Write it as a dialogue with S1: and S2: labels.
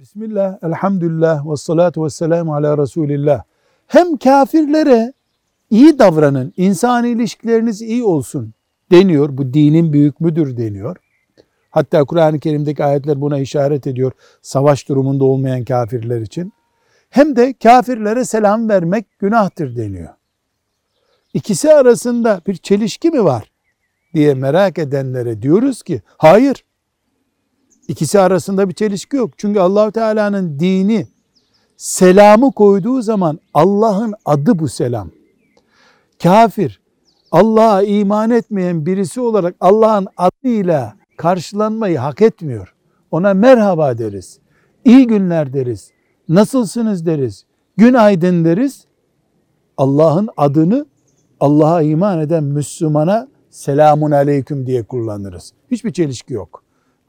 S1: Bismillah, elhamdülillah ve salatu ve selamu ala Resulillah. Hem kafirlere iyi davranın, insan ilişkileriniz iyi olsun deniyor. Bu dinin büyük müdür deniyor. Hatta Kur'an-ı Kerim'deki ayetler buna işaret ediyor. Savaş durumunda olmayan kafirler için. Hem de kafirlere selam vermek günahtır deniyor. İkisi arasında bir çelişki mi var diye merak edenlere diyoruz ki hayır. İkisi arasında bir çelişki yok. Çünkü allah Teala'nın dini selamı koyduğu zaman Allah'ın adı bu selam. Kafir, Allah'a iman etmeyen birisi olarak Allah'ın adıyla karşılanmayı hak etmiyor. Ona merhaba deriz. İyi günler deriz. Nasılsınız deriz. Günaydın deriz. Allah'ın adını Allah'a iman eden Müslümana selamun aleyküm diye kullanırız. Hiçbir çelişki yok.